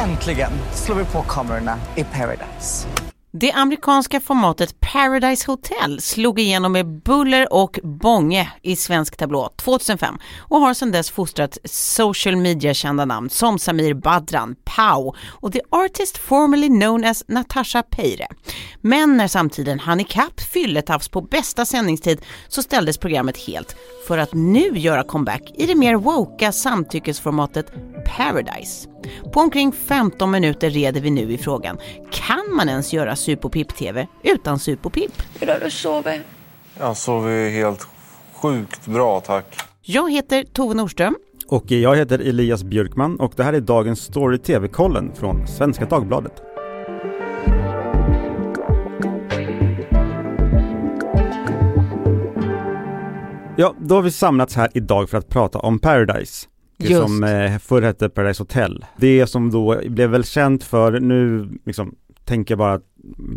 Äntligen slår vi på kamerorna i Paradise. Det amerikanska formatet Paradise Hotel slog igenom med buller och bånge i svensk tablå 2005 och har sedan dess fostrat social media-kända namn som Samir Badran, Pau och the artist formerly known as Natasha Peire. Men när samtiden hann ikapp fylletafs på bästa sändningstid så ställdes programmet helt för att nu göra comeback i det mer woka samtyckesformatet Paradise. På omkring 15 minuter reder vi nu i frågan, kan man ens göra Supopip-TV utan Supopip? Hur har du sovit? Jag sover helt sjukt bra tack. Jag heter Tove Norström. Och jag heter Elias Björkman och det här är dagens Story TV-kollen från Svenska Dagbladet. Ja, då har vi samlats här idag för att prata om Paradise. Det Just. som eh, förr hette Paradise Hotel. Det som då blev väl känt för, nu liksom tänker jag bara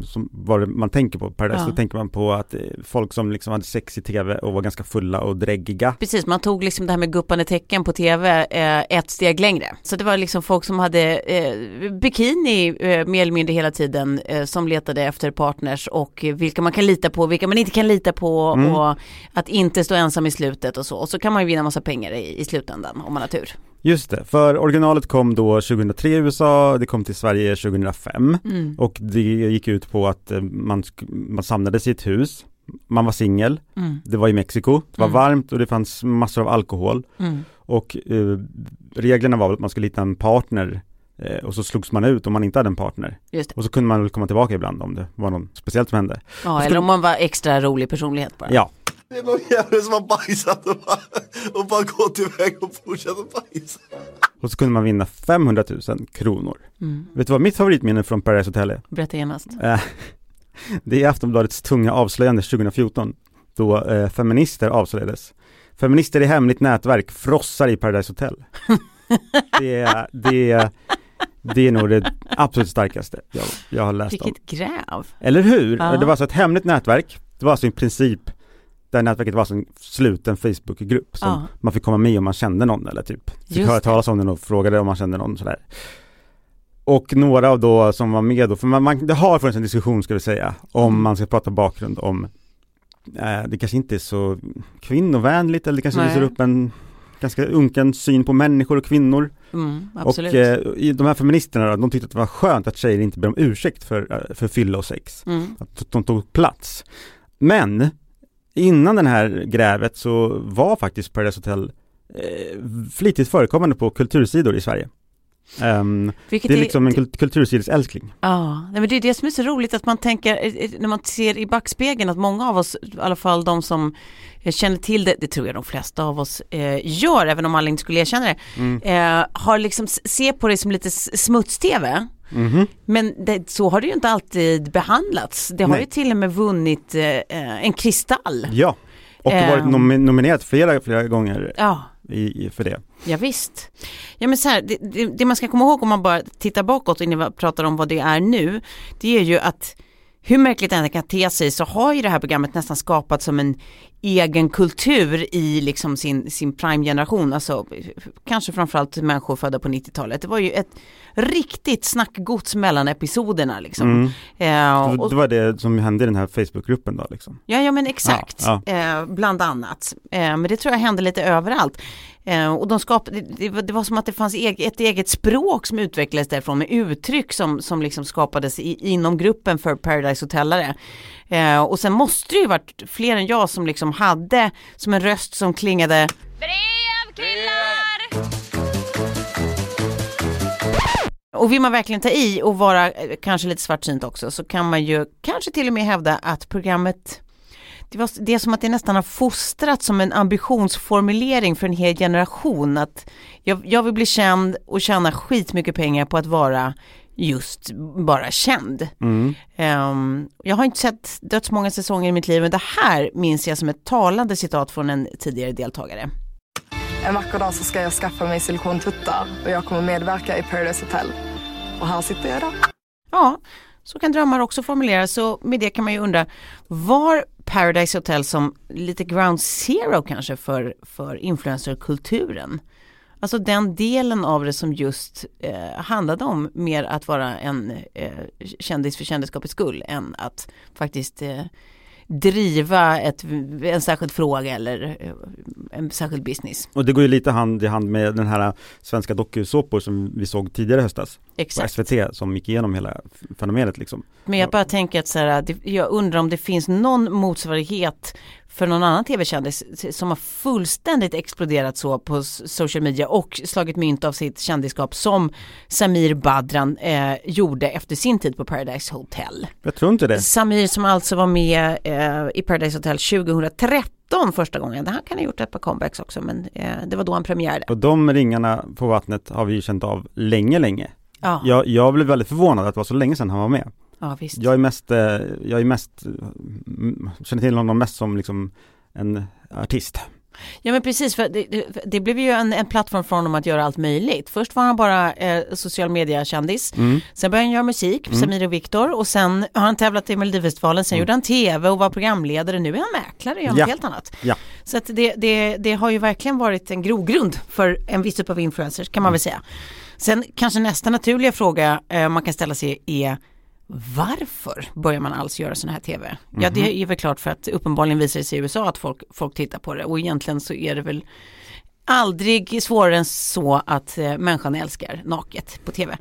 som vad det- man tänker på Paradise, Ja. då tänker man på att eh, folk som liksom hade sex i tv och var ganska fulla och dräggiga. Precis, man tog liksom det här med guppande tecken på tv eh, ett steg längre. Så det var liksom folk som hade eh, bikini eh, mer eller mindre hela tiden eh, som letade efter partners och vilka man kan lita på, vilka man inte kan lita på Mm. och att inte stå ensam i slutet och så. Och så kan man ju vinna massa pengar i, i slutändan om man har tur. Just det, för originalet kom då 2003 i USA, det kom till Sverige 2005 Mm. och det gick ut på att eh, man, man samlades i ett hus, man var singel, Mm. det var i Mexiko, det var Mm. varmt och det fanns massor av alkohol Mm. och eh, reglerna var väl att man skulle hitta en partner eh, och så slogs man ut om man inte hade en partner. Just det. Och så kunde man väl komma tillbaka ibland om det var något speciellt som hände. Ja, eller om man var extra rolig personlighet bara. Ja, Det är någon jävel som har bajsat och bara, och bara gått iväg och fortsatt att bajsa. och så kunde man vinna 500 000 kronor. Mm. Vet du vad mitt favoritminne från Paradise Hotel är? Berätta genast. Eh, Det är Aftonbladets tunga avslöjande 2014 då eh, feminister avslöjades. Feminister i hemligt nätverk frossar i Paradise Hotel. Det är, det är, det är nog det absolut starkaste jag, jag har läst om. Vilket gräv. Eller hur? Ja. Det var alltså ett hemligt nätverk. Det var alltså i princip det här nätverket var en sluten Facebookgrupp som Ja. man fick komma med om man kände någon eller typ fick Just höra talas om den och frågade om man kände någon sådär. Och några av då som var med då, för man, man, det har funnits en diskussion ska vi säga om Mm. man ska prata bakgrund om eh, det kanske inte är så kvinnovänligt eller det kanske Nej. visar upp en ganska unken syn på människor och kvinnor. Mm. Och eh, de här feministerna då, de tyckte att det var skönt att tjejer inte ber om ursäkt för, eh, för fylla och sex. mm. Att de tog plats. Men innan den här grävet så var faktiskt Paradise Hotel eh, flitigt förekommande på kultursidor i Sverige. Vilket det är liksom en kult- kultursidors älskling. Ja, nej, men det är det som är så roligt att man tänker, eh, eh, när man ser i backspegeln att många av oss, i alla fall de som känner till det, det tror jag de flesta av oss eh, gör, även om alla inte skulle erkänna det, Mm. eh, har liksom, ser på det som lite s- smuts-tv. Mhm. Men det, så har det ju inte alltid behandlats. Det har Nej. ju till och med vunnit eh, eh, en kristall. Ja, och varit Ehm. nomi- nominerat flera, flera gånger Ja, i, i, för det. Ja, visst. Ja men så här, det, det, det man ska komma ihåg om man bara tittar bakåt innan vi pratar om vad det är nu, det är ju att hur märkligt det än kan te sig så har ju det här programmet nästan skapat som en egen kultur i liksom sin, sin prime-generation, alltså kanske framförallt människor födda på 90-talet. Det var ju ett riktigt snackgods mellan episoderna liksom. Mm. Eh, Det, och, det var det som hände i den här Facebookgruppen då liksom. Ja, ja men exakt, Ja, Eh, bland annat. Eh, men det tror jag hände lite överallt. Eh, och de skapade, det, det, var, som att det fanns ett eget språk som utvecklades därifrån med uttryck som, som liksom skapades i, inom gruppen för Paradise Hotellare. Eh, och sen måste det ju varit fler än jag som liksom hade som en röst som klingade Och vill man verkligen ta i och vara eh, kanske lite svartsynt också så kan man ju kanske till och med hävda att programmet det, var, det är som att det nästan har fostrats som en ambitionsformulering för en hel generation. Att jag, jag vill bli känd och tjäna skitmycket pengar på att vara just bara känd. Mm. Ehm, jag har inte sett dödsmånga säsonger i mitt liv men det här minns jag som ett talande citat från en tidigare deltagare. En vacker dag så ska jag skaffa mig silikontuttar och jag kommer medverka i Paradise Hotel. Och här sitter jag då. Ja, så kan drömmar också formuleras. Så med det kan man ju undra, var Paradise Hotel som lite ground zero kanske för, för influencerkulturen? Alltså den delen av det som just eh, handlade om mer att vara en eh, kändis för kändisskapets skull än att faktiskt eh, driva ett, en särskild fråga eller eh, en särskild business. Och det går ju lite hand i hand med den här svenska dokusåpor som vi såg tidigare i höstas på Exakt. SVT som gick igenom hela fenomenet liksom. Men jag bara tänker att så här, jag undrar om det finns någon motsvarighet för någon annan tv-kändis som har fullständigt exploderat så på social media och slagit mynt av sitt kändisskap som Samir Badran eh, gjorde efter sin tid på Paradise Hotel. Jag tror inte det. Samir som alltså var med eh, i Paradise Hotel 2013 första gången. Han kan ha gjort ett par comebacks också men eh, det var då han premiärade. Och de ringarna på vattnet har vi ju känt av länge, länge. Ja, Jag, jag blev väldigt förvånad att det var så länge sedan han var med. Ja visst. Jag är mest, eh, jag är mest, mm, känner till honom mest som liksom en artist. Ja men precis, för det, det, det blev ju en, en plattform för honom att göra allt möjligt. Först var han bara eh, social media-kändis, Mm. sen började han göra musik, Mm. Samir och Viktor och sen har han tävlat i Melodifestivalen, sen Mm. gjorde han tv och var programledare, nu är han mäklare och gör Ja. något helt annat. Ja. Så att det, det, har ju verkligen varit en grogrund för en viss typ av influencers kan man Mm. väl säga. Sen kanske nästa naturliga fråga eh, man kan ställa sig är varför börjar man alls göra sån här tv? Ja Mhm. det är väl klart för att uppenbarligen visar det sig i USA att folk, folk tittar på det och egentligen så är det väl aldrig svårare än så att eh, människan älskar naket på tv.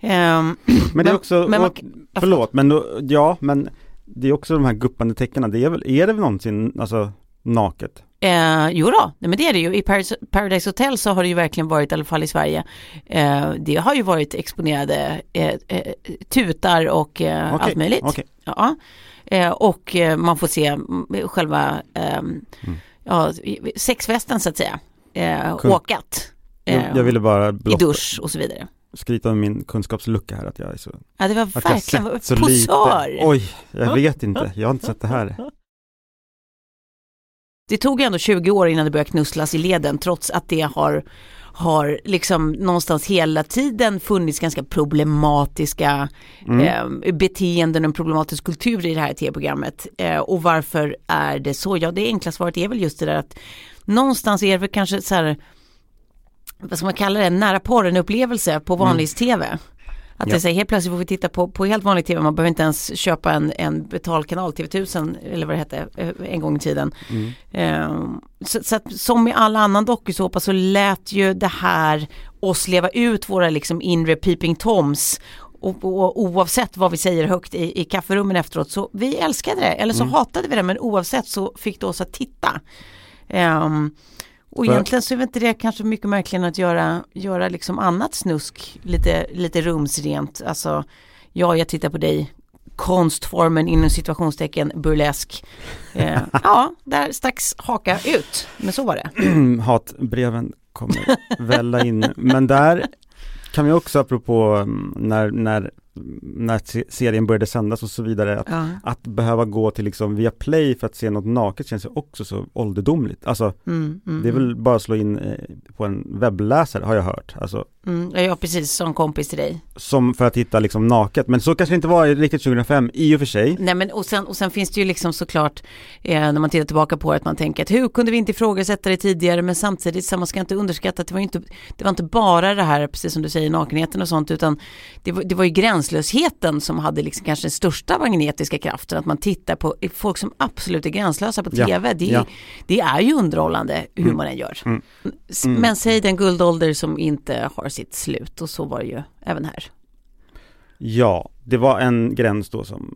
Ehm, Men det är också, men man och, kan- förlåt, men då, ja, men det är också de här guppande tecknen, det är väl, är det väl någonsin, alltså naket? Eh, jo då, nej men det är det ju. I Paradise, Paradise Hotel så har det ju verkligen varit, i alla fall i Sverige, eh, det har ju varit exponerade eh, eh, tutar och eh, Okej, allt möjligt. okej. Ja. Eh, och man får se mm, själva ehm, Mm. ja, sexfesten så att säga, Kul. åkat. Jag, jag ville bara I blotta, dusch och så vidare. skryta med min kunskapslucka här, att jag är så, Ja det var verkligen posör. Oj, jag vet inte, jag har inte sett det här. Det tog ändå 20 år innan det började knusslas i leden trots att det har, har liksom någonstans hela tiden funnits ganska problematiska Mm. eh, beteenden och en problematisk kultur i det här tv-programmet. Eh, och varför är det så? Ja, det enkla svaret är väl just det där att någonstans är det väl kanske så här, vad ska man kalla det, nära porren upplevelse på vanlis-tv. Att Ja. det säger helt plötsligt får vi titta på, på helt vanlig tv, man behöver inte ens köpa en, en betalkanal, TV1000 eller vad det hette eh, en gång i tiden. Mm. Eh, så, så att, som i all annan dokusåpa så lät ju det här oss leva ut våra liksom inre peeping toms och, och, oavsett vad vi säger högt i, i kafferummen efteråt så vi älskade det eller så Mm. hatade vi det men oavsett så fick det oss att titta. Ehm, och För- egentligen så är väl inte det kanske mycket märkligare att göra, göra liksom annat snusk lite, lite rumsrent. Alltså, ja jag tittar på dig, konstformen inom situationstecken burlesk. Eh, ja, där stacks haka ut. Men så var det. Hatbreven kommer välla in, men där kan vi också apropå mm, när, när, när se- serien började sändas och så vidare, att, Ja. att behöva gå till liksom via play för att se något naket känns ju också så ålderdomligt. Alltså Mm, mm, det är väl bara att slå in eh, på en webbläsare har jag hört, alltså mm, ja, ja, precis som kompis till dig. som för att hitta liksom naket, men så kanske det inte var riktigt 2005 i och för sig. Nej men och sen, och sen finns det ju liksom såklart eh, när man tittar tillbaka på det att man tänker att hur kunde vi inte ifrågasätta det tidigare men samtidigt så man ska inte underskatta att det var inte, det var inte bara det här precis som du säger nakenheten och sånt utan det var, det var ju gränslösheten som hade liksom kanske den största magnetiska kraften att man tittar på folk som absolut är gränslösa på Ja, tv det, ja. det är ju underhållande hur Mm, man än gör. mm, S- mm. Men säg den guldålder som inte har sitt slut och så var det ju även här. Ja, det var en gräns då som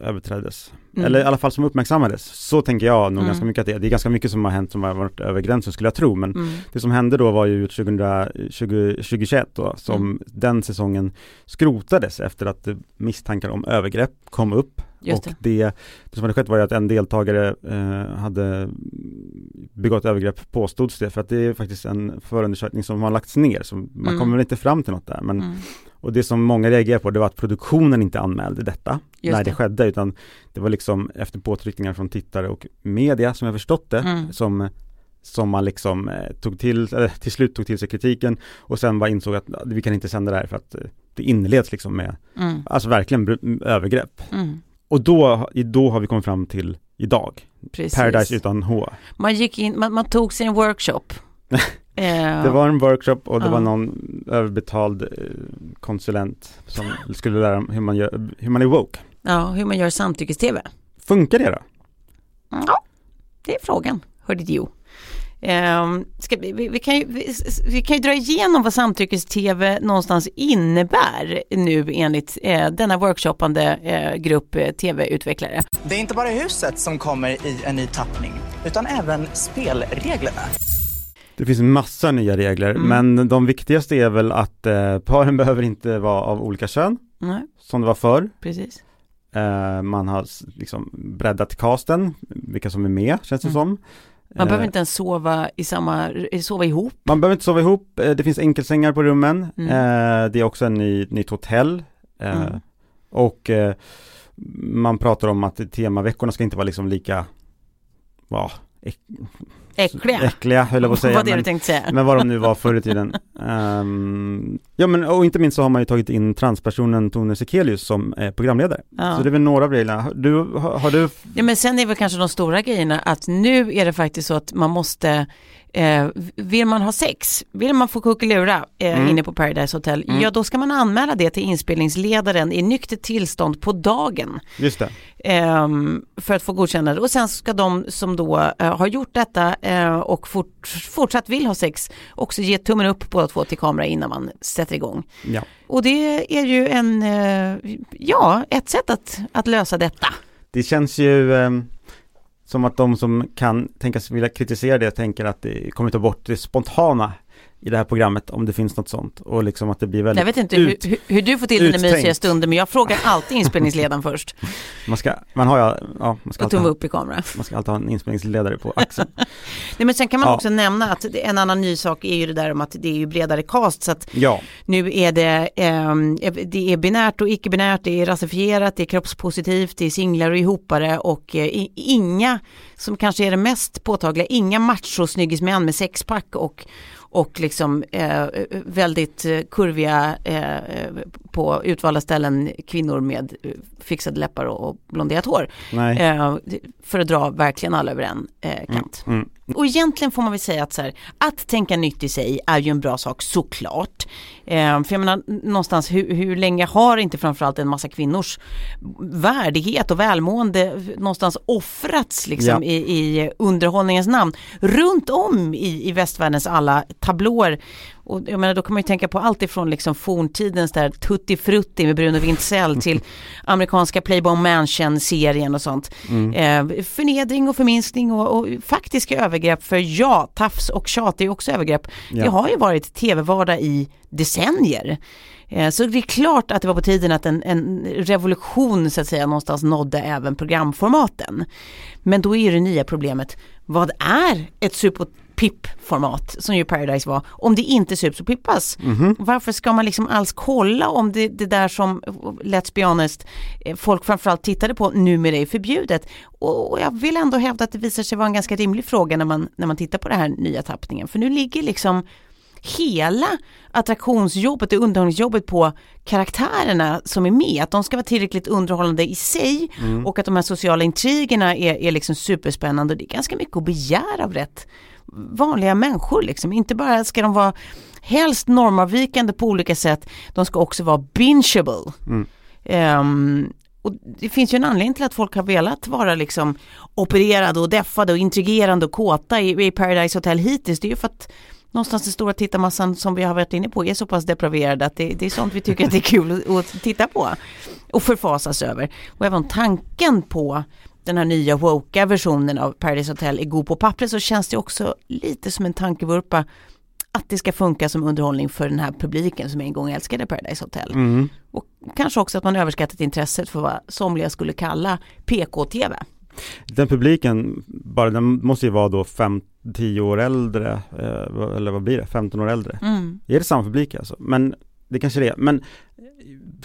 överträddes. Mm. Eller i alla fall som uppmärksammades. Så tänker jag nog Mm. ganska mycket att det är. Det är ganska mycket som har hänt som har varit över gränsen skulle jag tro. Men Mm. det som hände då var ju 2020, 2021 då, som Mm. den säsongen skrotades efter att misstankar om övergrepp kom upp. Just och det. det. det som hade skett var ju att en deltagare eh, hade begått övergrepp påstods det för att det är faktiskt en förundersökning som har lagts ner så man Mm. kommer väl inte fram till något där men Mm. och det som många reagerar på det var att produktionen inte anmälde detta Just när det. det. skedde utan det var liksom efter påtryckningar från tittare och media som jag förstått det Mm. som som man liksom eh, tog till, eller till slut tog till sig kritiken och sen bara insåg att "Ah, vi kan inte sända det här för att eh, det inleds liksom med, Mm. alltså verkligen övergrepp. Mm. Och då, då har vi kommit fram till idag, Precis. Paradise utan H. Man gick in, man, man tog sig en workshop. Eh, Det var en workshop och det Ja. var någon överbetald eh, konsulent som skulle lära dem hur man, gör, hur man är woke. Ja, hur man gör samtyckes-tv. Funkar det då? Ja, det är frågan, hörde du. Um, ska vi, vi, kan ju, vi, vi kan ju dra igenom vad samtyckes-tv någonstans innebär nu enligt eh, denna workshoppande eh, grupp eh, tv-utvecklare. Det är inte bara huset som kommer i en ny tappning, utan även spelreglerna. Det finns massa nya regler, Mm. men de viktigaste är väl att eh, paren behöver inte vara av olika kön, Nej, som det var förr. precis. Eh, man har liksom breddat casten, vilka som är med, känns det Mm. som. Man Eh, behöver inte ens sova, i samma, sova ihop. Man behöver inte sova ihop, eh, det finns enkelsängar på rummen, Mm. eh, det är också en ny, nytt hotell eh, Mm. och eh, man pratar om att temaveckorna ska inte vara liksom lika, ja, äck- Äckliga. äckliga höll jag på att säga. Vad det men- du tänkte säga. Men vad de nu var förr i tiden. Ehm, ja men och inte minst så har man ju tagit in transpersonen Tone Sekelius som är programledare. Ja. Så det är väl några av reglerna. Du, har, har du, Ja, men sen är väl kanske de stora grejerna att nu är det faktiskt så att man måste Eh, vill man ha sex, vill man få kuckelura eh, Mm. inne på Paradise Hotel, Mm. ja då ska man anmäla det till inspelningsledaren i nyktert tillstånd på dagen. just det, ehm, för att få godkännande. Och sen ska de som då eh, har gjort detta eh, och fort, fortsatt vill ha sex också ge tummen upp båda två till kamera innan man sätter igång. ja. Och det är ju en, eh, ja, ett sätt att, att lösa detta. Det känns ju ehm, som att de som kan tänkas vilja kritisera det tänker att det kommer ta bort det spontana i det här programmet om det finns något sånt och liksom att det blir väldigt Jag vet inte ut, hur, hur, du får till dina uttänkt. mysiga stunder men jag frågar alltid inspelningsledaren först man ska, man har ja, ja man ska och upp i kamera. man ska alltid ha en inspelningsledare på axeln. Nej, men sen kan man Ja. också nämna att en annan ny sak är ju det där om att det är ju bredare cast så att Ja, nu är det, ehm, det är binärt och icke-binärt, det är rasifierat, det är kroppspositivt, det är singlar och ihopare och eh, inga, som kanske är det mest påtagliga, inga machosnyggismän med sexpack och och liksom eh, väldigt eh, kurviga eh, på utvalda ställen kvinnor med eh, fixade läppar och, blonderat hår. Eh, för att dra verkligen alla över en eh, kant. Mm. Och egentligen får man väl säga att så här, att tänka nytt i sig är ju en bra sak såklart. Eh, för jag menar någonstans hur, hur länge har inte framförallt en massa kvinnors värdighet och välmående någonstans offrats liksom Ja. i, i underhållningens namn runt om i, i västvärldens alla tablåer. Och jag menar då kan man ju tänka på allt ifrån liksom forntidens där Tutti Frutti med Bruno Wintzell till amerikanska Playboy Mansion-serien och sånt. Eh, förnedring och förminskning och, och faktiska övergrepp för ja, tafs och tjat är också övergrepp. Ja. Det har ju varit tv-vardag i decennier. Eh, Så det är klart att det var på tiden att en, en revolution så att säga någonstans nådde även programformaten. Men då är det nya problemet, vad är ett superpipp-format som ju Paradise var, om det inte sups och pippas? Varför ska man liksom alls kolla om det, det där som, let's be honest, eh, folk framförallt tittade på numera är förbjudet? Och och jag vill ändå hävda att det visar sig vara en ganska rimlig fråga när man, när man tittar på den här nya tappningen. För nu ligger liksom hela attraktionsjobbet, det underhållningsjobbet på karaktärerna som är med. Att de ska vara tillräckligt underhållande i sig och att de här sociala intrigerna är, är liksom superspännande. Och det är ganska mycket att begära av rätt vanliga människor liksom. Inte bara ska de vara helst normavvikande på olika sätt, de ska också vara bingeable. Ehm, och det finns ju en anledning till att folk har velat vara liksom opererade och deffade och intrigerande och kåta i, i Paradise Hotel hittills. Det är ju för att någonstans den stora tittarmassan som vi har varit inne på är så pass depraverad att det, det är sånt vi tycker att det är kul att, att titta på och förfasas över. Och även tanken på den här nya woka versionen av Paradise Hotel är god på pappret så känns det också lite som en tankevurpa att det ska funka som underhållning för den här publiken som en gång älskade Paradise Hotel. Mm. Och kanske också att man överskattat intresset för vad somliga skulle kalla PK-TV. Den publiken, bara den måste ju vara då 5-10 år äldre, eh, eller vad blir det, 15 år äldre. Mm. Är det samma publik alltså? Men det kanske det är, men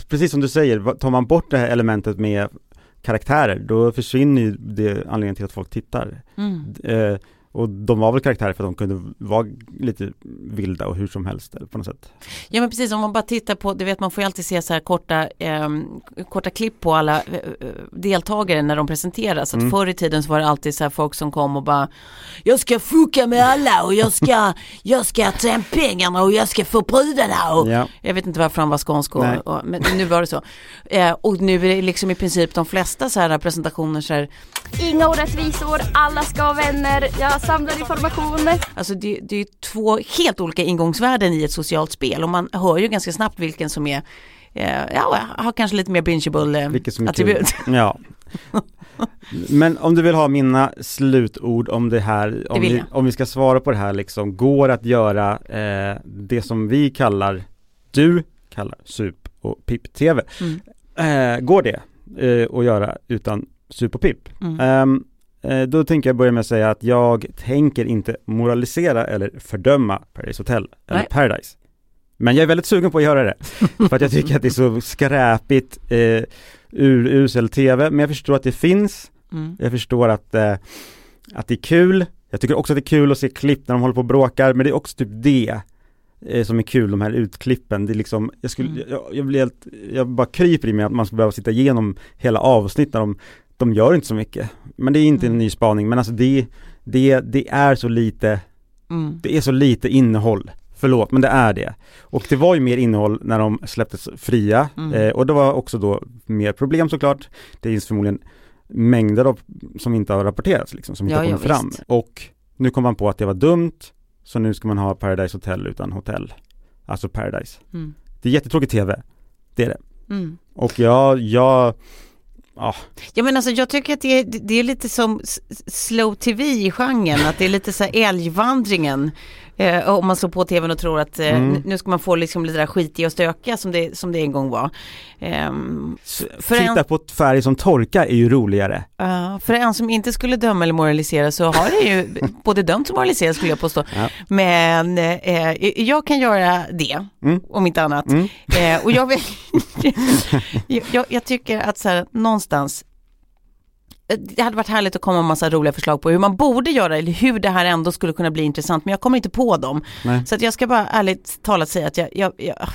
precis som du säger, tar man bort det här elementet med karaktärer, då försvinner ju det anledningen till att folk tittar. Mm. Eh, Och de var väl karaktärer för att de kunde vara lite vilda och hur som helst eller på något sätt. Ja men precis om man bara tittar på, du vet man får ju alltid se så här korta, eh, korta klipp på alla eh, deltagare när de presenteras. Att Mm. förr i tiden så var det alltid så här folk som kom och bara Jag ska fucka med alla och jag ska, jag ska ta hem pengarna och jag ska få brudarna och Ja. Jag vet inte varför han var skånsk och, och, men nu var det så. Eh, och nu är det liksom i princip de flesta så här presentationer så här Inga orättvisor, alla ska vara vänner, jag samlar information. Alltså det, det är två helt olika ingångsvärden i ett socialt spel och man hör ju ganska snabbt vilken som är eh, ja, har kanske lite mer bingeable eh, Vilket som är attribut. kul. Ja. Men om du vill ha mina slutord om det här, om, vill vi, om vi ska svara på det här liksom, går att göra eh, det som vi kallar, du kallar sup och pip-tv. Mm. Eh, går det eh, att göra utan sup och pip? Mm. Eh, då tänker jag börja med att säga att jag tänker inte moralisera eller fördöma Paradise Hotel eller Nej. Paradise. Men jag är väldigt sugen på att göra det. för att jag tycker att det är så skräpigt, eh, urusel tv, men jag förstår att det finns. Mm. Jag förstår att, eh, att det är kul. Jag tycker också att det är kul att se klipp när de håller på och bråkar, men det är också typ det eh, som är kul, de här utklippen. Det är liksom, jag skulle, Mm. jag, jag blir helt, jag bara kryper i mig att man ska behöva sitta igenom hela avsnitt när de, de gör inte så mycket. Men det är inte Mm. en ny spaning, men alltså det, det, det är så lite, Mm. det är så lite innehåll. Förlåt, men det är det. Och det var ju mer innehåll när de släpptes fria Mm. eh, och det var också då mer problem såklart. Det finns förmodligen mängder av som inte har rapporterats liksom, som inte Ja, har kommit ja, fram. Och nu kom man på att det var dumt, så nu ska man ha Paradise Hotel utan hotell. Alltså Paradise. Mm. Det är jättetråkigt tv, det är det. Mm. Och jag, jag, ja, Ja men alltså jag tycker att det är, det är lite som slow tv i genren, att det är lite så här älgvandringen. Eh, om man slår på tvn och tror att eh, Mm. nu ska man få liksom lite där skitiga och stökiga som det, som det en gång var. För titta en- på ett färg som torkar är ju roligare. Ja, för en som inte skulle döma eller moralisera så har det ju både dömt och moraliserat skulle jag påstå. Ja. Men eh, jag kan göra det, Mm. om inte annat. Mm. Eh, och jag, jag, jag tycker att så här, någonstans eh, det hade varit härligt att komma med massa roliga förslag på hur man borde göra eller hur det här ändå skulle kunna bli intressant men jag kommer inte på dem. Nej. Så att jag ska bara ärligt talat säga att jag, jag, jag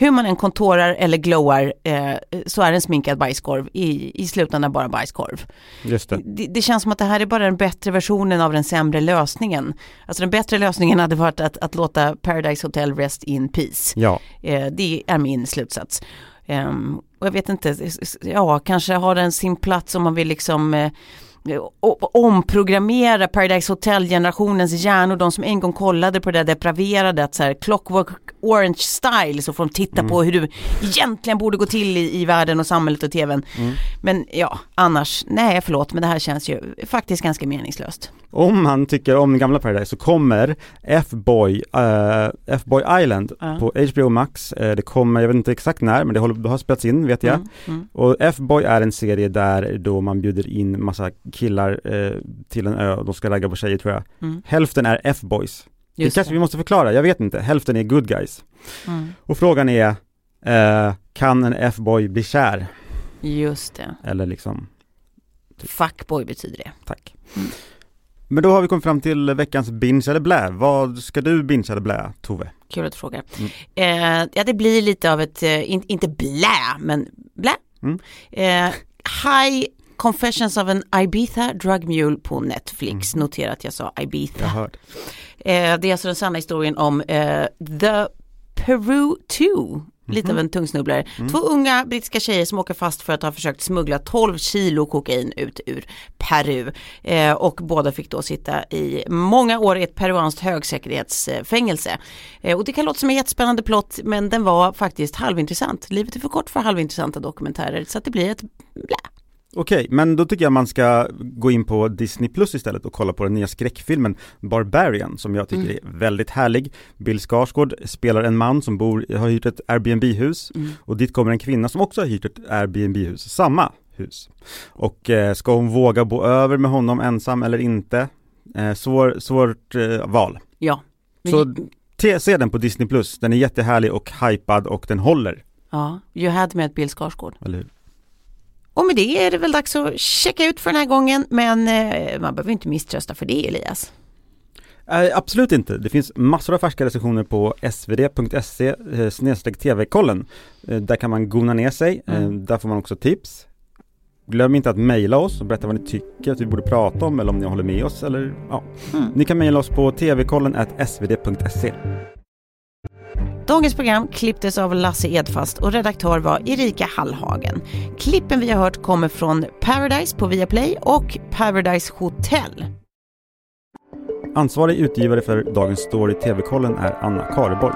hur man än kontorar eller glowar eh, så är en sminkad bajskorv i, i slutändan bara bajskorv. Just det. Det, det känns som att det här är bara den bättre versionen av den sämre lösningen. Alltså den bättre lösningen hade varit att, att låta Paradise Hotel rest in peace. Ja. Eh, det är min slutsats. Um, och jag vet inte, ja kanske har den sin plats om man vill liksom eh, omprogrammera Paradise Hotel-generationens hjärnor, de som en gång kollade på det där depraverade, att så här Clockwork Orange style, så får de titta på hur det egentligen borde gå till i, i världen och samhället och tvn. Men ja, annars, nej förlåt, men det här känns ju faktiskt ganska meningslöst. Om man tycker om gamla Paradise så kommer F-Boy, eh, F-Boy Island Ja. på HBO Max. Eh, det kommer, jag vet inte exakt när, men det, håller, det har spelats in vet jag. Mm, mm. Och F-Boy är en serie där då man bjuder in massa killar eh, till en ö och de ska ragga på tjejer tror jag. Mm. Hälften är F-Boys. Det Just kanske det. vi måste förklara, jag vet inte. Hälften är good guys. Mm. Och frågan är, eh, kan en F-Boy bli kär? Just det. Eller liksom, Fuckboy betyder det. tack. Mm. Men då har vi kommit fram till veckans binge eller blä. Vad ska du binge eller blä, Tove? Kul att du frågar. Mm. Eh, ja, det blir lite av ett, eh, in, inte blä, men blä. Mm. Eh, High Confessions of an Ibiza Drug Mule på Netflix. Notera att jag sa Ibiza. Jag. Eh, det är alltså den sanna historien om eh, The Peru 2. Lite av en tungsnubblare. Två unga brittiska tjejer som åker fast för att ha försökt smuggla 12 kilo kokain ut ur Peru. Eh, och båda fick då sitta i många år i ett peruanskt högsäkerhetsfängelse. Eh, och det kan låta som en jättespännande plott men den var faktiskt halvintressant. Livet är för kort för halvintressanta dokumentärer så att det blir ett blä. Okej, men då tycker jag man ska gå in på Disney Plus istället och kolla på den nya skräckfilmen Barbarian som jag tycker är väldigt härlig. Bill Skarsgård spelar en man som bor, har hyrt ett Airbnb-hus och dit kommer en kvinna som också har hyrt ett Airbnb-hus, samma hus. Och eh, ska hon våga bo över med honom ensam eller inte? Eh, svår, svårt eh, val. Ja. Så te, se den på Disney Plus, den är jättehärlig och hypad och den håller, Ja, you had med Bill Skarsgård. eller hur? Och med det är det väl dags att checka ut för den här gången men eh, man behöver inte misströsta för det Elias. Eh, absolut inte. Det finns massor av färska recensioner på svd.se eh, tv-kollen. Eh, där kan man gona ner sig. Mm. där får man också tips. Glöm inte att mejla oss och berätta vad ni tycker att vi borde prata om eller om ni håller med oss eller ja. Mm. Ni kan mejla oss på tvkollen svd.se. Dagens program klipptes av Lasse Edfast och redaktör var Erika Hallhagen. Klippen vi har hört kommer från Paradise på Viaplay och Paradise Hotel. Ansvarig utgivare för dagens story TV-kollen är Anna Kareborg.